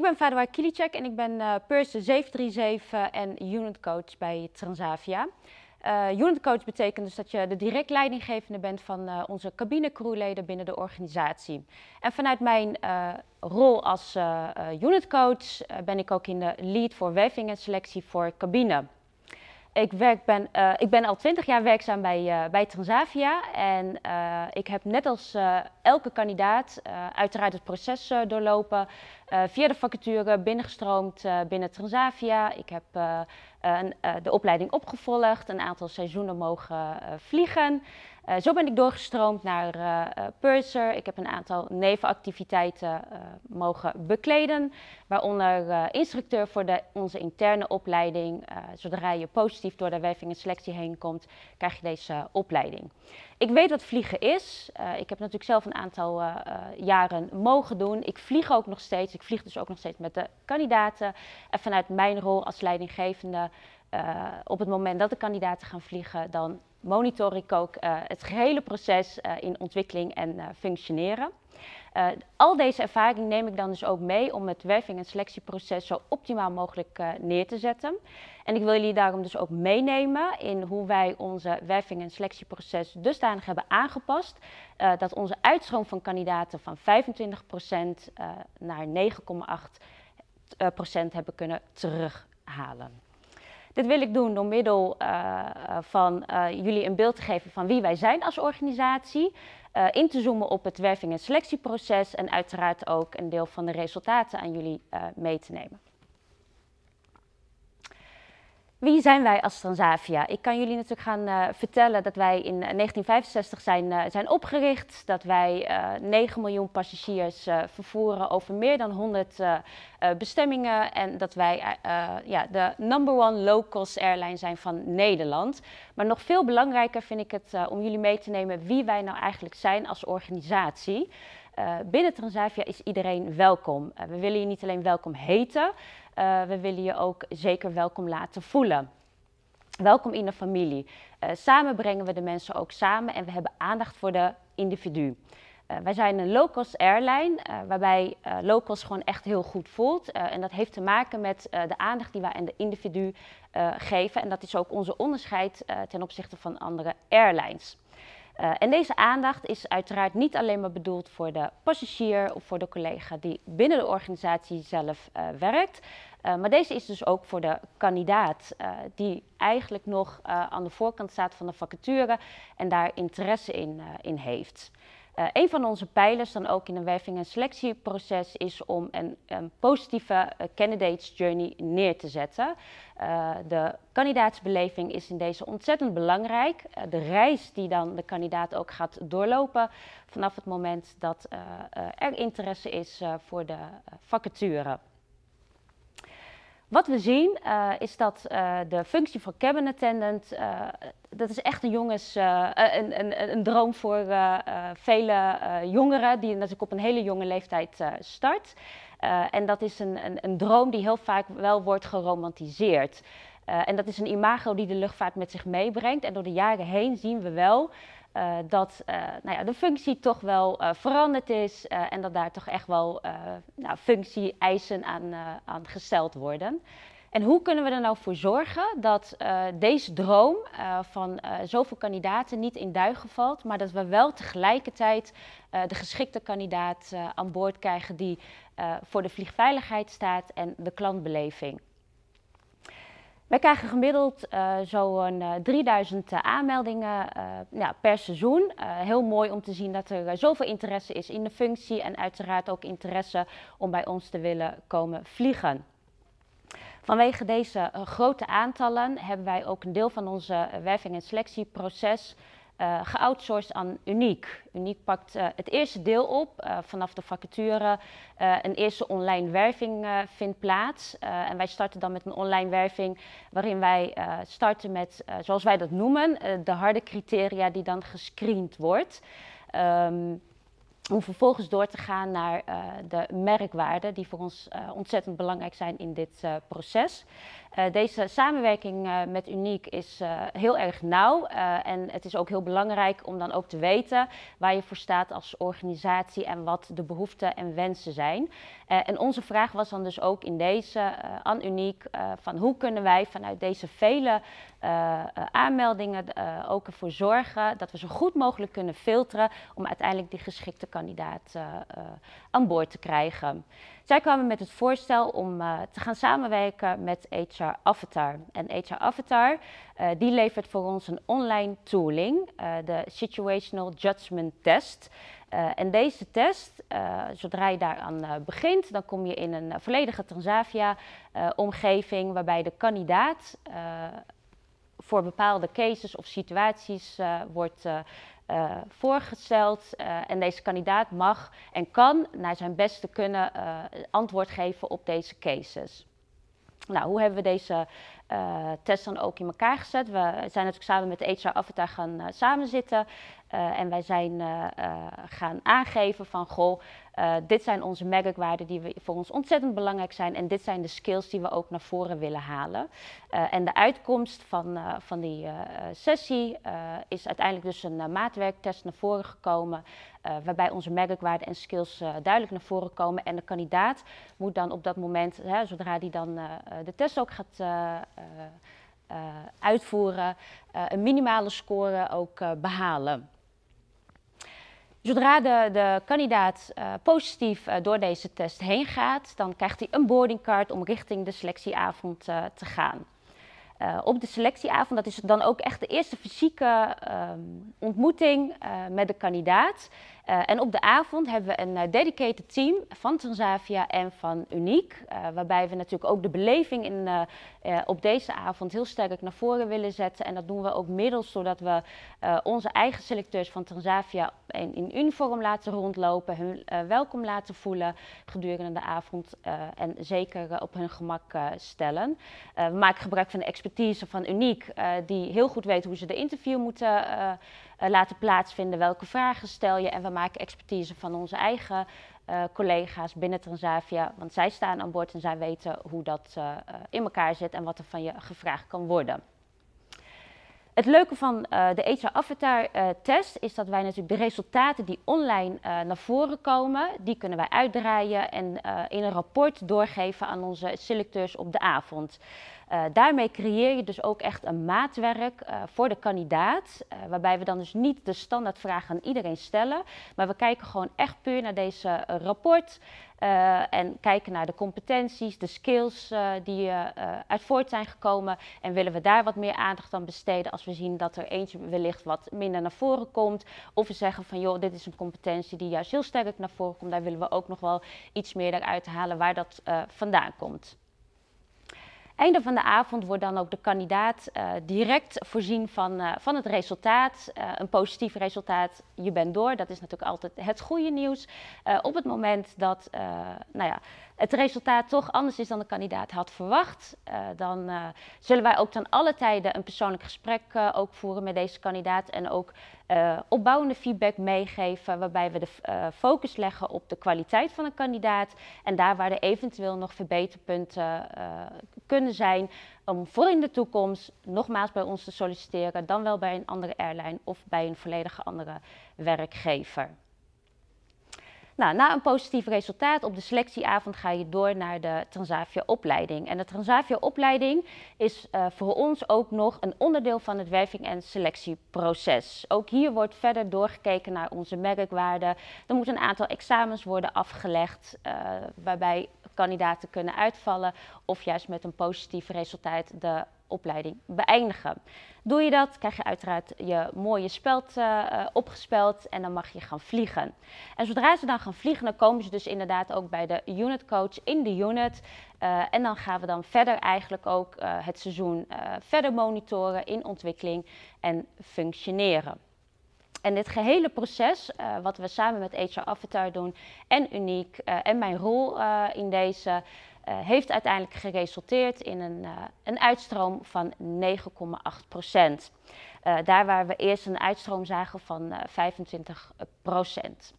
ik ben Fadwa Kilicek en ik ben uh, Purse 737 en unit coach bij Transavia. Uh, unit coach betekent dus dat je de direct leidinggevende bent van uh, onze cabinecrewleden binnen de organisatie. En vanuit mijn rol als unit coach ben ik ook in de lead voor werving en selectie voor cabine. Ik, werk, ben, ik ben al twintig jaar werkzaam bij, bij Transavia en ik heb net als elke kandidaat uiteraard het proces doorlopen, via de vacature binnengestroomd binnen Transavia. Ik heb een, de opleiding opgevolgd, een aantal seizoenen mogen vliegen. Zo ben ik doorgestroomd naar Purser. Ik heb een aantal nevenactiviteiten mogen bekleden, waaronder instructeur voor de, onze interne opleiding. zodra je positief door de werving en selectie heen komt, krijg je deze opleiding. Ik weet wat vliegen is. ik heb natuurlijk zelf een aantal jaren mogen doen. Ik vlieg ook nog steeds. Ik vlieg dus ook nog steeds met de kandidaten. En vanuit mijn rol als leidinggevende uh, op het moment dat de kandidaten gaan vliegen, dan monitor ik ook uh, het gehele proces uh, in ontwikkeling en functioneren. al deze ervaring neem ik dan dus ook mee om het werving- en selectieproces zo optimaal mogelijk neer te zetten. En ik wil jullie daarom dus ook meenemen in hoe wij onze werving- en selectieproces dusdanig hebben aangepast dat onze uitstroom van kandidaten van 25% naar 9,8% hebben kunnen terughalen. Dit wil ik doen door middel uh, van uh, jullie een beeld te geven van wie wij zijn als organisatie. in te zoomen op het werving- en selectieproces en uiteraard ook een deel van de resultaten aan jullie mee te nemen. Wie zijn wij als Transavia? Ik kan jullie natuurlijk gaan uh, vertellen dat wij in 1965 zijn, uh, zijn opgericht. Dat wij uh, eh, 9 miljoen passagiers vervoeren over meer dan 100 bestemmingen. En dat wij ja, de number one low-cost airline zijn van Nederland. Maar nog veel belangrijker vind ik het om jullie mee te nemen wie wij nou eigenlijk zijn als organisatie. Binnen Transavia is iedereen welkom. we willen je niet alleen welkom heten, uh, we willen je ook zeker welkom laten voelen. Welkom in de familie. Samen brengen we de mensen ook samen en we hebben aandacht voor de individu. Wij zijn een low-cost airline, waarbij low-cost gewoon echt heel goed voelt. en dat heeft te maken met de aandacht die wij aan de individu geven. En dat is ook onze onderscheid ten opzichte van andere airlines. Uh, en deze aandacht is uiteraard niet alleen maar bedoeld voor de passagier of voor de collega die binnen de organisatie zelf uh, werkt. Uh, maar deze is dus ook voor de kandidaat die eigenlijk nog aan de voorkant staat van de vacature en daar interesse in, in heeft. Uh, een van onze pijlers dan ook in een werving- en selectieproces is om een, een positieve uh, candidates journey neer te zetten. Uh, de kandidaatsbeleving is in deze ontzettend belangrijk. de reis die dan de kandidaat ook gaat doorlopen vanaf het moment dat er interesse is voor de vacature. Wat we zien uh, is dat uh, de functie van cabin attendant, uh, dat is echt een, jongens, een, een, een, droom voor vele jongeren die natuurlijk op een hele jonge leeftijd start. en dat is een, een, een, droom die heel vaak wel wordt geromantiseerd. en dat is een imago die de luchtvaart met zich meebrengt. En door de jaren heen zien we wel uh, dat uh, nou ja, de functie toch wel uh, veranderd is en dat daar toch echt wel nou, functie-eisen aan, aan, gesteld worden. En hoe kunnen we er nou voor zorgen dat deze droom van zoveel kandidaten niet in duigen valt, maar dat we wel tegelijkertijd de geschikte kandidaat aan boord krijgen die voor de vliegveiligheid staat en de klantbeleving. Wij krijgen gemiddeld uh, zo'n uh, 3000 aanmeldingen uh, ja, per seizoen. Eh, heel mooi om te zien dat er zoveel interesse is in de functie en uiteraard ook interesse om bij ons te willen komen vliegen. Vanwege deze grote aantallen hebben wij ook een deel van onze werving- en selectieproces uh, geoutsourced aan Uniek. Uniek pakt uh, het eerste deel op uh, vanaf de vacature. een eerste online werving vindt plaats. en wij starten dan met een online werving waarin wij starten met, zoals wij dat noemen, de harde criteria die dan gescreend wordt. Um, om vervolgens door te gaan naar de merkwaarden die voor ons ontzettend belangrijk zijn in dit proces. Deze samenwerking met Uniek is heel erg nauw en het is ook heel belangrijk om dan ook te weten waar je voor staat als organisatie en wat de behoeften en wensen zijn. en onze vraag was dan dus ook in deze aan Uniek van hoe kunnen wij vanuit deze vele aanmeldingen ook ervoor zorgen dat we zo goed mogelijk kunnen filteren om uiteindelijk die geschikte kandidaat aan boord te krijgen. Zij kwamen met het voorstel om uh, te gaan samenwerken met HR Avatar. En HR Avatar die levert voor ons een online tooling, de Situational Judgment Test. en deze test, zodra je daaraan begint, dan kom je in een volledige Transavia-omgeving waarbij de kandidaat voor bepaalde cases of situaties wordt uh, voorgesteld. Uh, en deze kandidaat mag en kan naar zijn beste kunnen uh, antwoord geven op deze cases. Nou, hoe hebben we deze test dan ook in elkaar gezet? We zijn natuurlijk samen met de HR Avatar gaan samenzitten. Uh, en wij zijn uh, uh, gaan aangeven van, goh, dit zijn onze merkwaarden die we, voor ons ontzettend belangrijk zijn. En dit zijn de skills die we ook naar voren willen halen. en de uitkomst van, van die sessie is uiteindelijk dus een maatwerktest naar voren gekomen. waarbij onze merkwaarden en skills duidelijk naar voren komen. En de kandidaat moet dan op dat moment, hè, zodra die dan de test ook gaat uitvoeren, een minimale score ook behalen. Zodra de, de kandidaat uh, positief uh, door deze test heen gaat, dan krijgt hij een boardingcard om richting de selectieavond uh, te gaan. op de selectieavond, dat is dan ook echt de eerste fysieke ehm, ontmoeting met de kandidaat. Uh, en op de avond hebben we een uh, dedicated team van Transavia en van Uniek. Uh, waarbij we natuurlijk ook de beleving in, op deze avond heel sterk naar voren willen zetten. En dat doen we ook middels zodat we onze eigen selecteurs van Transavia in, in uniform laten rondlopen. Hun welkom laten voelen gedurende de avond. en zeker op hun gemak stellen. we maken gebruik van de expertise van Uniek. die heel goed weet hoe ze de interview moeten laten plaatsvinden. Welke vragen stel je? En we maken expertise van onze eigen uh, collega's binnen Transavia. Want zij staan aan boord en zij weten hoe dat uh, in elkaar zit en wat er van je gevraagd kan worden. Het leuke van de HR Avatar uh, test is dat wij natuurlijk de resultaten die online naar voren komen, die kunnen wij uitdraaien en in een rapport doorgeven aan onze selecteurs op de avond. Uh, daarmee creëer je dus ook echt een maatwerk uh, voor de kandidaat, uh, waarbij we dan dus niet de standaardvraag aan iedereen stellen, maar we kijken gewoon echt puur naar deze rapport en kijken naar de competenties, de skills die uit voort zijn gekomen. En willen we daar wat meer aandacht aan besteden als we zien dat er eentje wellicht wat minder naar voren komt, of we zeggen van joh, dit is een competentie die juist heel sterk naar voren komt, daar willen we ook nog wel iets meer eruit halen waar dat vandaan komt. Einde van de avond wordt dan ook de kandidaat uh, direct voorzien van, uh, van het resultaat. Uh, een positief resultaat, je bent door. Dat is natuurlijk altijd het goede nieuws. op het moment dat nou ja, het resultaat toch anders is dan de kandidaat had verwacht, dan zullen wij ook dan alle tijden een persoonlijk gesprek ook voeren met deze kandidaat. En ook opbouwende feedback meegeven, waarbij we de focus leggen op de kwaliteit van een kandidaat. En daar waar er eventueel nog verbeterpunten kunnen zijn om voor in de toekomst nogmaals bij ons te solliciteren, dan wel bij een andere airline of bij een volledig andere werkgever. Nou, na een positief resultaat op de selectieavond ga je door naar de Transavia-opleiding. En de Transavia-opleiding is uh, voor ons ook nog een onderdeel van het werving- en selectieproces. Ook hier wordt verder doorgekeken naar onze merkwaarden. Er moeten een aantal examens worden afgelegd, uh, waarbij kandidaten kunnen uitvallen of juist met een positief resultaat de opleiding beëindigen. Doe je dat, krijg je uiteraard je mooie speld uh, opgespeld en dan mag je gaan vliegen. En zodra ze dan gaan vliegen, dan komen ze dus inderdaad ook bij de unit coach in de unit. Uh, en dan gaan we dan verder eigenlijk ook het seizoen verder monitoren in ontwikkeling en functioneren. En dit gehele proces, wat we samen met HR Avatar doen en Uniek en mijn rol in deze, heeft uiteindelijk geresulteerd in een, een uitstroom van 9,8 procent. daar waar we eerst een uitstroom zagen van 25 procent.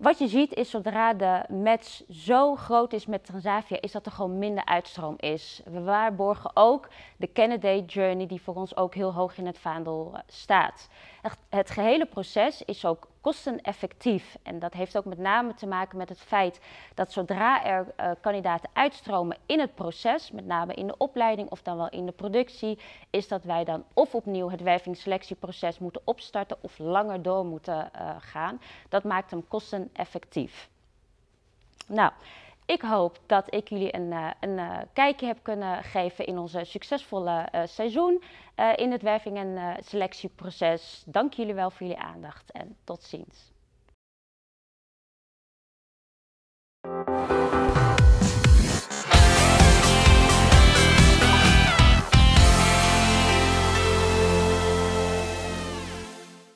Wat je ziet is zodra de match zo groot is met Transavia, is dat er gewoon minder uitstroom is. We waarborgen ook de candidate journey die voor ons ook heel hoog in het vaandel eh, staat. Het gehele proces is ook kosteneffectief. En dat heeft ook met name te maken met het feit dat zodra er uh, kandidaten uitstromen in het proces, met name in de opleiding of dan wel in de productie, is dat wij dan of opnieuw het wervingsselectieproces moeten opstarten of langer door moeten uh, gaan. Dat maakt hem kosteneffectief. Nou, ik hoop dat ik jullie een, eh, een eh, kijkje heb kunnen geven in onze succesvolle eh, seizoen in het werving- en selectieproces. Dank jullie wel voor jullie aandacht en tot ziens.